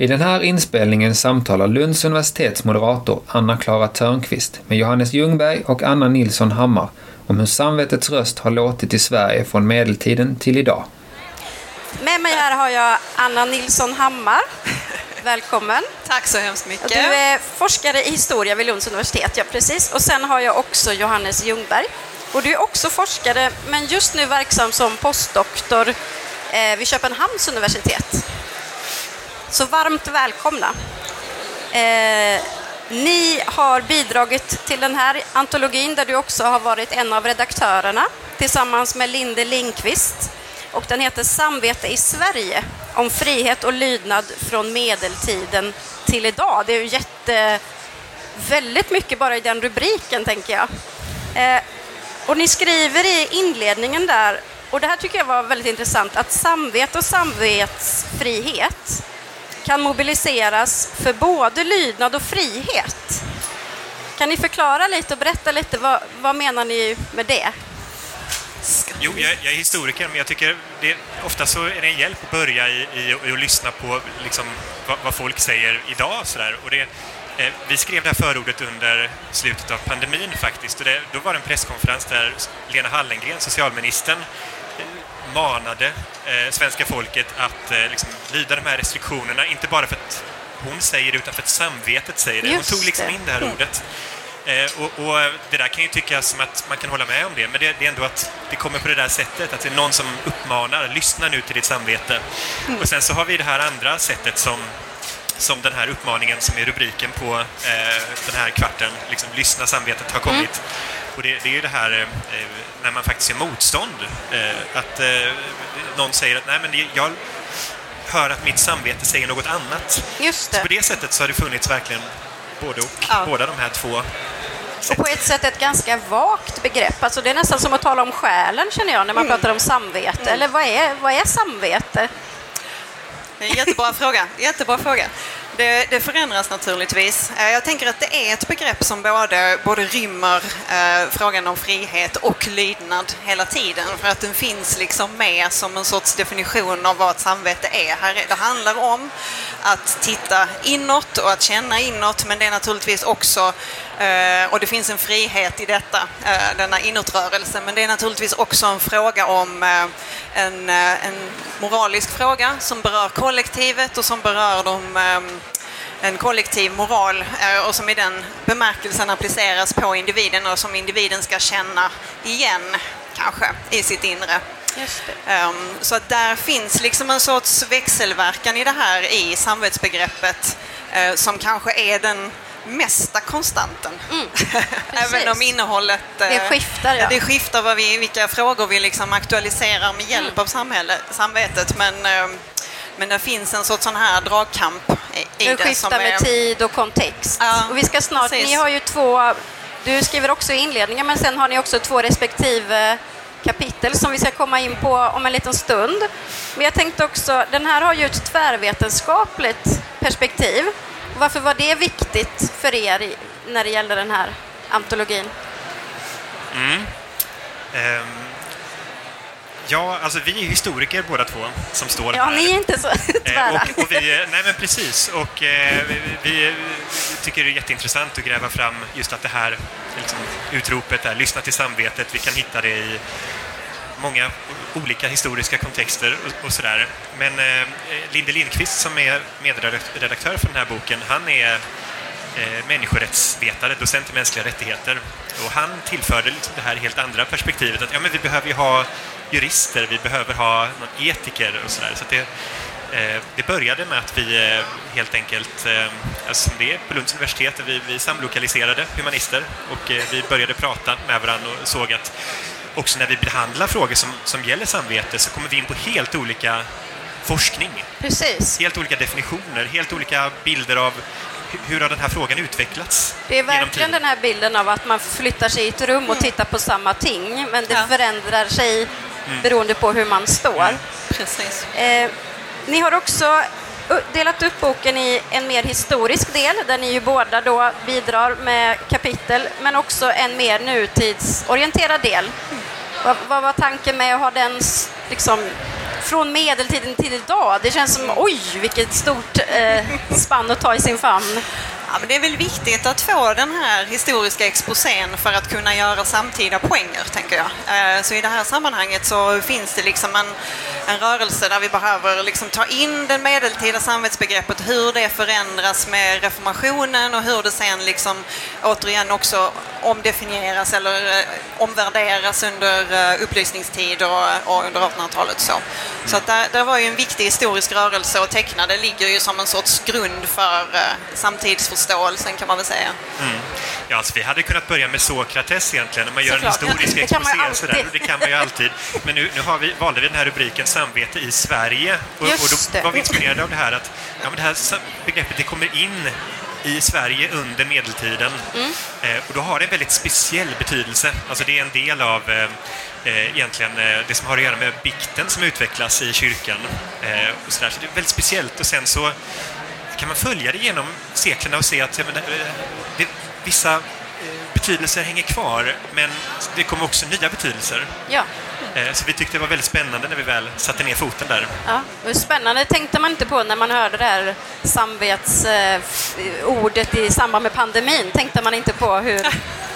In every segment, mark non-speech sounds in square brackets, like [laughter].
I den här inspelningen samtalar Lunds universitets moderator Anna-Klara Törnqvist med Johannes Ljungberg och Anna Nilsson Hammar om hur samvetets röst har låtit i Sverige från medeltiden till idag. Med mig här har jag Anna Nilsson Hammar. Välkommen. Tack så hemskt mycket. Du är forskare i historia vid Lunds universitet, ja precis. Och sen har jag också Johannes Ljungberg. Och du är också forskare, men just nu verksam som postdoktor eh, vid Köpenhamns universitet. Så varmt välkomna. Eh, ni har bidragit till den här antologin där du också har varit en av redaktörerna tillsammans med Linde Lindqvist. Och den heter Samvete i Sverige, om frihet och lydnad från medeltiden till idag. Det är ju jätte, väldigt mycket bara i den rubriken, tänker jag. Eh, och ni skriver i inledningen där, och det här tycker jag var väldigt intressant, att samvete och samvetsfrihet kan mobiliseras för både lydnad och frihet. Kan ni förklara lite och berätta lite, vad, vad menar ni med det? Jo, jag, jag, är historiker, men jag tycker det, ofta så är det en hjälp att börja i, i, i att lyssna på liksom, vad, vad, folk säger idag. Så där. Och det, eh, vi skrev det här förordet under slutet av pandemin faktiskt. Och det, då var det en presskonferens där Lena Hallengren, socialministern, manade eh, svenska folket att eh, liksom, lyda de här restriktionerna, inte bara för att hon säger det, utan för att samvetet säger det. Hon tog liksom in det här mm. ordet. Eh, och, och, det där kan ju tyckas som att man kan hålla med om det, men det, det, är ändå att det kommer på det där sättet, att det är någon som uppmanar, lyssna nu till ditt samvete. Mm. Och sen så har vi det här andra sättet som som den här uppmaningen som är rubriken på eh, den här kvarten, liksom, lyssna samvetet, har kommit. Mm. Och det, det, är ju det här eh, när man faktiskt är motstånd. Eh, att eh, någon säger att nej men jag hör att mitt samvete säger något annat. Just det. Så på det sättet så har det funnits verkligen både och, ja. båda de här två och på ett sätt ett ganska vagt begrepp. Alltså det är nästan som att tala om själen känner jag när man mm. pratar om samvete. Mm. Eller vad är, vad är samvete? Jättebra fråga. Jättebra fråga. Det, det, förändras naturligtvis. Eh, jag tänker att det är ett begrepp som både, både rymmer eh, frågan om frihet och lydnad hela tiden. För att den finns liksom med som en sorts definition av vad ett samvete är. Det handlar om att titta inåt och att känna inåt, men det är naturligtvis också eh, och det finns en frihet i detta, eh, denna inåtrörelse. Men det är naturligtvis också en fråga om en, en moralisk fråga som berör kollektivet och som berör de ehm, en kollektiv moral och som i den bemärkelsen appliceras på individen och som individen ska känna igen, kanske, i sitt inre. Um, så att där finns liksom en sorts växelverkan i det här i samvetsbegreppet uh, som kanske är den mesta konstanten. Mm, [laughs] Även om innehållet... Det eh, skiftar, ja. Det skiftar vad vi, vilka frågor vi liksom aktualiserar med hjälp mm. av samhälle, samvetet. Men, eh, men det finns en sorts sån här dragkamp i det. Det skiftar med är... tid och kontext. Ja, och vi ska snart, precis. ni har ju två, du skriver också i inledningen, men sen har ni också två respektive kapitel som vi ska komma in på om en liten stund. Men jag tänkte också, den här har ju ett tvärvetenskapligt perspektiv. Varför var det viktigt för er när det gäller den här antologin? Mm. Um. Ja, alltså vi är historiker båda två som står ja, här. Ja, ni är inte så tvära. [laughs] Eh, och, och, vi, nej men precis, och eh, vi, vi, tycker det är jätteintressant att gräva fram just att det här liksom, utropet där, lyssna till samvetet, vi kan hitta det i många olika historiska kontexter och, och sådär. Men eh, Linde Lindqvist som är medredaktör för den här boken, han är eh, människorättsvetare, docent i mänskliga rättigheter. Och han tillförde liksom det här helt andra perspektivet att ja, men vi behöver ju ha jurister, vi behöver ha någon etiker och sådär. Så, så det, eh, det började med att vi eh, helt enkelt, alltså det är på Lunds universitet, vi, vi samlokaliserade humanister och vi började prata med varandra och såg att också när vi behandlar frågor som, som gäller samvete så kommer vi in på helt olika forskning. Precis. Helt olika definitioner, helt olika bilder av hur har den här frågan utvecklats? Det är verkligen den här bilden av att man flyttar sig i ett rum och mm. tittar på samma ting, men det ja. förändrar sig mm. beroende på hur man står. Mm. Precis. Eh, ni har också delat upp boken i en mer historisk del, där ni ju båda då bidrar med kapitel, men också en mer nutidsorienterad del. Vad, vad var tanken med att ha den liksom, från medeltiden till idag. Det känns som, oj, vilket stort eh, spann att ta i sin famn. Ja, men det är väl viktigt att få den här historiska exposén för att kunna göra samtida poänger, tänker jag. Eh, så i det här sammanhanget så finns det liksom en, en rörelse där vi behöver liksom ta in det medeltida samvetsbegreppet, hur det förändras med reformationen och hur det sen liksom återigen också omdefinieras eller eh, omvärderas under eh, upplysningstid och, och under 1800-talet. Så, så att där, där var ju en viktig historisk rörelse och teckna det ligger ju som en sorts grund för eh, samtidsförståelsen kan man väl säga. Mm. Ja, alltså, vi hade kunnat börja med Sokrates egentligen, när man gör Såklart. en historisk [laughs] Det exposé. Sådär. Det kan man ju alltid. Men nu, nu har vi, valde vi den här rubriken Samvete i Sverige. Och, och då det. var vi inspirerade av det här att ja, men det här begreppet det kommer in i Sverige under medeltiden. Mm. Eh, och då har det en väldigt speciell betydelse. Alltså det är en del av eh, eh, egentligen eh, det som har att göra med bikten som utvecklas i kyrkan. Och så, där. så det är väldigt speciellt. Och sen så kan man följa det genom seklerna och se att ja, men, eh, det, vissa betydelser hänger kvar, men det kommer också nya betydelser. Ja. Eh, Så vi tyckte det var väldigt spännande när vi väl satte ner foten där. Ja, och spännande tänkte man inte på när man hörde det här samvetsordet i samband med pandemin. Tänkte man inte på hur,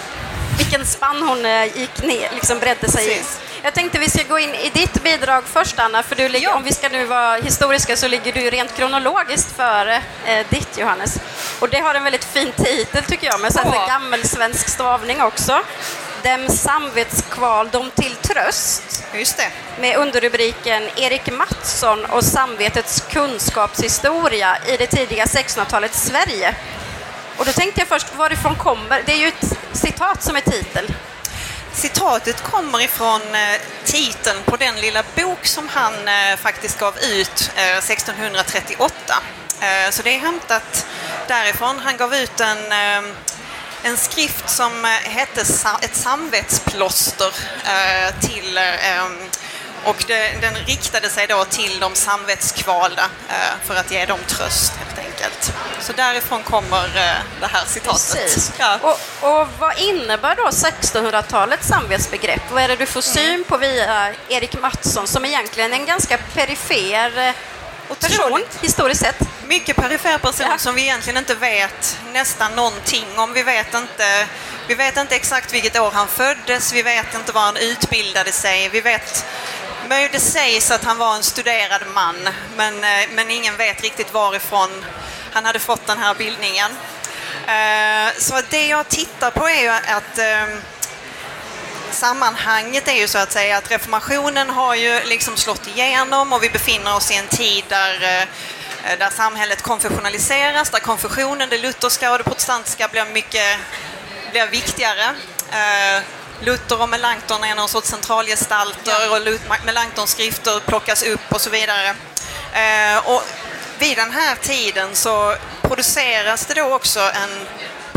[laughs] vilken spann hon eh, gick ner, liksom bredde sig i. Precis. Jag tänkte vi ska gå in i ditt bidrag först, Anna, för du ligger, om vi ska nu vara historiska så ligger du rent kronologiskt före eh, ditt, Johannes. Och det har en väldigt fin titel, tycker jag, med så här Ja. gammelsvensk stavning också. Dem samvetskval, dom till tröst Just det. med underrubriken Erik Mattsson och samvetets kunskapshistoria i det tidiga 1600-talets Sverige. Och då tänkte jag först, varifrån kommer... Det är ju ett citat som är titel. Citatet kommer ifrån eh, titeln på den lilla bok som han eh, faktiskt gav ut eh, 1638. Eh, så det är hämtat därifrån. Han gav ut en, en skrift som eh, hette Ett samvetsplåster eh, till eh, och den riktade sig då till de samvetskvalda för att ge dem tröst helt enkelt. Så därifrån kommer det här citatet. Ja. Och, och vad innebär då 1600-talets samvetsbegrepp? Vad är det du får syn på via Erik Mattsson som egentligen är en ganska perifer person historiskt sett? Mycket perifer person Ja. som vi egentligen inte vet nästan någonting om. Vi vet inte, vi vet inte exakt vilket år han föddes, vi vet inte var han utbildade sig, vi vet men det sägs att han var en studerad man, men, eh, men ingen vet riktigt varifrån han hade fått den här bildningen. Eh, Så det jag tittar på är ju att eh, sammanhanget är ju så att säga att reformationen har ju liksom slått igenom och vi befinner oss i en tid där, eh, där samhället konfessionaliseras, där konfessionen, det lutherska och det protestantiska blir mycket blir viktigare. Eh, Luther och Melanchthon är någon sorts centralgestalter och Melanchtons skrifter plockas upp och så vidare. Eh, Och vid den här tiden så produceras det då också en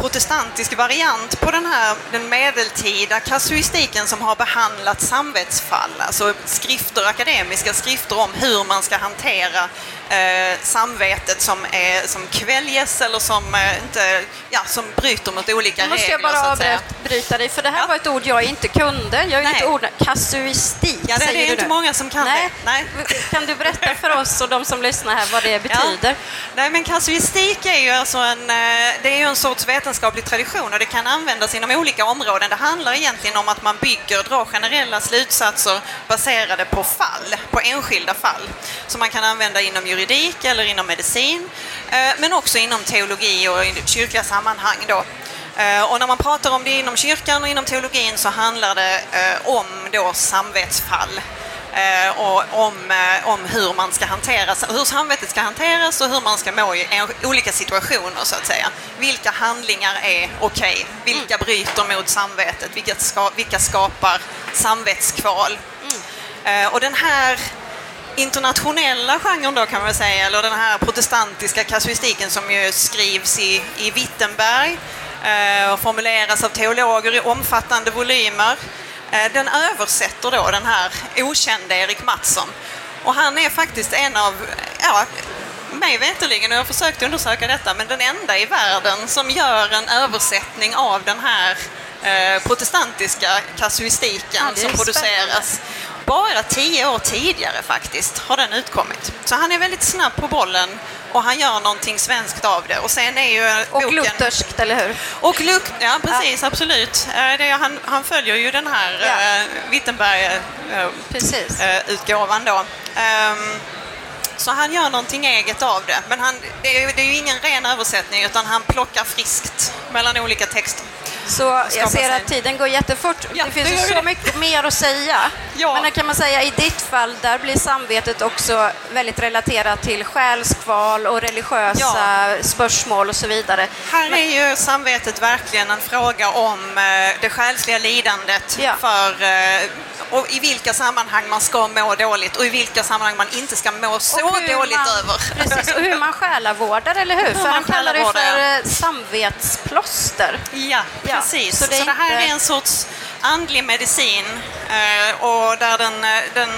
protestantisk variant på den här den medeltida kasuistiken som har behandlat samvetsfall, alltså skrifter, akademiska skrifter om hur man ska hantera eh, samvetet som, är, som kväljes eller som, eh, inte, ja, som bryter mot olika Nu måste regler. jag bara avbryta dig, för det här Ja. var ett ord jag inte kunde. Jag är Nej. ett ord, kasuistik, Ja, det, säger det är du inte nu. många som kan Nej. det. Nej. [laughs] Kan du berätta för oss och de som lyssnar här vad det betyder? Ja. Nej, men kasuistik är ju alltså en, eh, det är ju en sorts vetenskaplig tradition och det kan användas inom olika områden. Det handlar egentligen om att man bygger, drar generella slutsatser baserade på fall, på enskilda fall. Som man kan använda inom juridik eller inom medicin, eh, men också inom teologi och i kyrkliga sammanhang då. Eh, och när man pratar om det inom kyrkan och inom teologin så handlar det eh, om då samvetsfall. Eh, och om, eh, om hur man ska hantera, hur samvetet ska hanteras och hur man ska må i olika situationer så att säga. Vilka handlingar är okej? Vilka bryter mot samvetet? Vilka, ska, vilka skapar samvetskval? Eh, och den här internationella genren då kan man säga, eller den här protestantiska kasuistiken som ju skrivs i, i Wittenberg och formuleras av teologer i omfattande volymer. Eh, den översätter då den här okände Erik Mattsson. Och han är faktiskt en av, ja, mig veterligen, och jag har försökt undersöka detta, men den enda i världen som gör en översättning av den här eh, protestantiska kasuistiken Ja, som produceras. bara tio år tidigare faktiskt har den utkommit. Så han är väldigt snabb på bollen och han gör någonting svenskt av det. Och sen är ju Och boken... lutherskt, eller hur? Och Luk, ja precis, absolut. Eh, Det, han, han följer ju den här Ja. ja. Precis. Wittenberg-utgåvan då. Ehm, så han gör någonting eget av det. Men han, det, är, det är ju ingen ren översättning utan han plockar friskt mellan olika texter. Så jag ser sig. att tiden går jättefort. Ja, det finns det så mycket mer att säga. [laughs] Ja. Men kan man säga i ditt fall, där blir samvetet också väldigt relaterat till själskval och religiösa spörsmål och så vidare. Här är ju samvetet verkligen en fråga om eh, det själsliga lidandet Ja. för eh, och i vilka sammanhang man ska må dåligt och i vilka sammanhang man inte ska må så hur dåligt man, över. Precis, och hur man [laughs] själavårdar, eller hur? För man han kallar det för ja. samvetsplåster. Ja, Ja, precis. så Så det det, är här inte- är en sorts andlig medicin eh, och där den, eh, den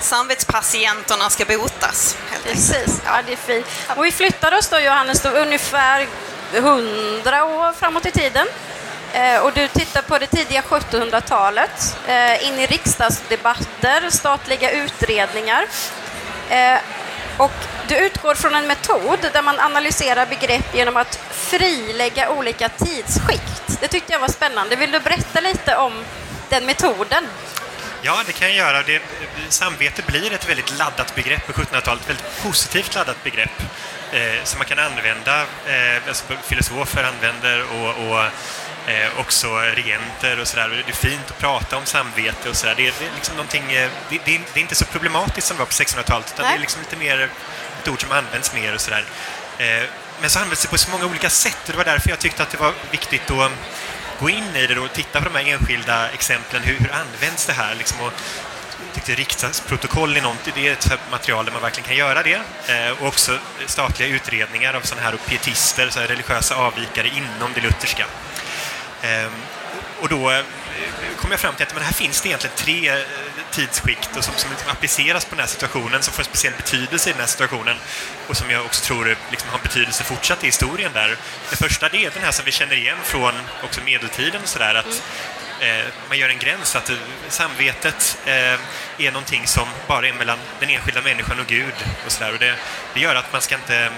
samvetspatienterna ska botas. Precis, ja det är fint. Och vi flyttar oss då Johannes då ungefär 100 år framåt i tiden. Eh, och du tittar på det tidiga 1700-talet, eh, in i riksdagsdebatter, statliga utredningar. Och du utgår från en metod där man analyserar begrepp genom att frilägga olika tidsskikt. Det tyckte jag var spännande. Vill du berätta lite om den metoden? Ja, det kan jag göra. Det, samvete blir ett väldigt laddat begrepp på 1700-talet, ett väldigt positivt laddat begrepp eh, som man kan använda, eh, alltså filosofer använder och, och eh, också regenter och sådär. Det är fint att prata om samvete och sådär. Det, är- det är liksom någonting, eh, det, det, är, det är inte så problematiskt som det var på 1600-talet, utan Nej. det är liksom lite mer ett ord som används mer och sådär. Eh, men så används det på så många olika sätt och det var därför jag tyckte att det var viktigt att gå in i det och titta på de här enskilda exemplen. Hur, hur används det här? Liksom, och tyckte riksdagsprotokoll är, något, det är ett material där man verkligen kan göra det. Eh, och också statliga utredningar av sådana här och pietister, så här religiösa avvikare inom det lutherska. Ehm, och då eh, kom jag fram till att men här finns det egentligen tre eh, tidsskikt och som, som liksom appliceras på den här situationen, som får en speciell betydelse i den här situationen och som jag också tror eh, liksom har betydelse fortsatt i historien där. Det första det är den här som vi känner igen från också medeltiden och sådär, att mm. Eh, man gör en gräns, att samvetet eh, är någonting som bara är mellan den enskilda människan och Gud och sådär. Och det, det gör att man ska inte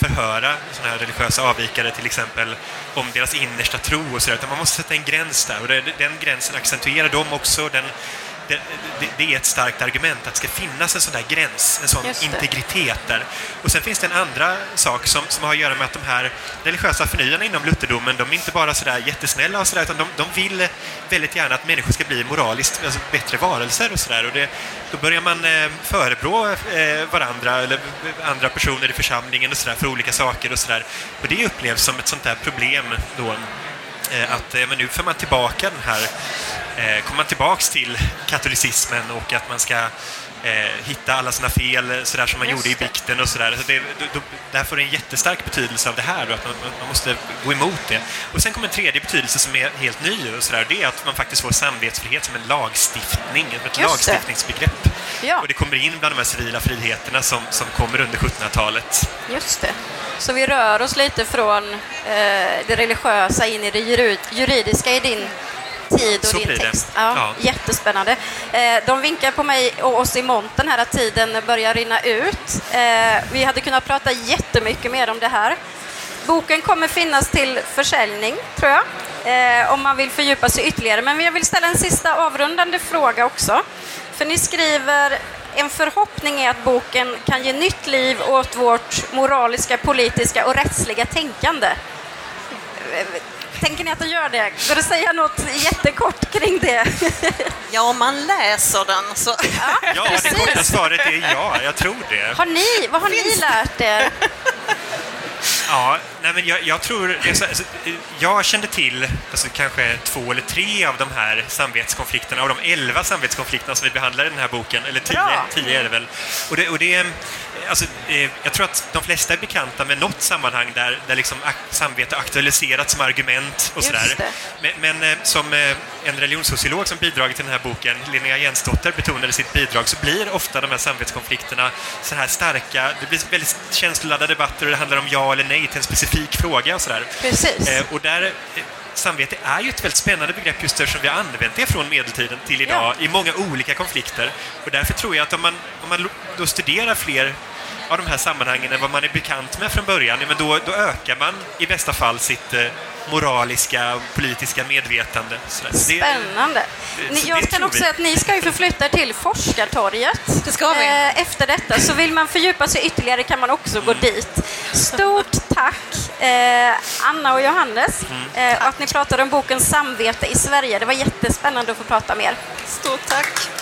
förhöra såna här religiösa avvikare till exempel om deras innersta tro och sådär, utan man måste sätta en gräns där och det, den gränsen accentuerar de också. Den, det, det, det är ett starkt argument att det ska finnas en sån där gräns, en sån integritet där. Och sen finns det en andra sak som, som har att göra med att de här religiösa förnyarna inom lutherdomen, de är inte bara sådär jättesnälla och sådär, utan de, de vill väldigt gärna att människor ska bli moraliskt alltså bättre varelser och sådär. Och det, då börjar man eh, förebrå eh, varandra eller andra personer i församlingen och sådär för olika saker och sådär. Och det upplevs som ett sånt där problem då att eh, men nu får man tillbaka den här, eh, kommer man tillbaks till katolicismen och att man ska eh, hitta alla sina fel eh, sådär som man Just gjorde i det. bikten och sådär. Så det, då, då, där får det en jättestark betydelse av det här och att man, man måste gå emot det. Och sen kommer en tredje betydelse som är helt ny och sådär. Det är att man faktiskt får samvetsfrihet som en lagstiftning, ett det. lagstiftningsbegrepp. Ja. Och det kommer in bland de här civila friheterna som, som kommer under 1700-talet. Just det. Så vi rör oss lite från eh, det religiösa in i det jurid- juridiska i din tid och Så din text. Ja, Ja. Jättespännande. Eh, de vinkar på mig och oss i montern här att tiden börjar rinna ut. Eh, vi hade kunnat prata jättemycket mer om det här. Boken kommer finnas till försäljning, tror jag, eh, om man vill fördjupa sig ytterligare. Men jag vill ställa en sista avrundande fråga också. För ni skriver en förhoppning är att boken kan ge nytt liv åt vårt moraliska, politiska och rättsliga tänkande. Tänker ni att den gör det? Går det att säga något jättekort kring det? Ja, om man läser den så... Ja, det korta svaret är ja, jag tror det. Har ni, vad har ni lärt er? Ja, nej men jag, jag tror... Alltså, jag kände till alltså, kanske två eller tre av de här samvetskonflikterna, av de elva samvetskonflikterna som vi behandlar i den här boken, eller tio, tio är det väl. Och det, och det, alltså, eh, jag tror att de flesta är bekanta med något sammanhang där, där liksom samvete aktualiserats som argument och sådär. Men, men eh, som eh, en religionssociolog som bidragit till den här boken, Linnea Jensdotter, betonade sitt bidrag så blir ofta de här samvetskonflikterna så här starka. Det blir väldigt känsloladdade debatter och det handlar om ja eller nej till en specifik fråga och sådär. Precis. och där samvete är ju ett väldigt spännande begrepp just eftersom vi har använt det från medeltiden till idag ja. i många olika konflikter. Och därför tror jag att om man, om man då studerar fler av de här sammanhangen än vad man är bekant med från början, men då, då ökar man i bästa fall sitt eh, moraliska och politiska medvetande. Spännande. Det, det, jag kan också säga att ni ska ju förflytta till Forskartorget det ska vi. Eh, efter detta, så vill man fördjupa sig ytterligare kan man också gå dit. Stort tack eh, Anna och Johannes mm. eh, att ni pratade om boken Samvete i Sverige. Det var jättespännande att få prata med er. Stort tack.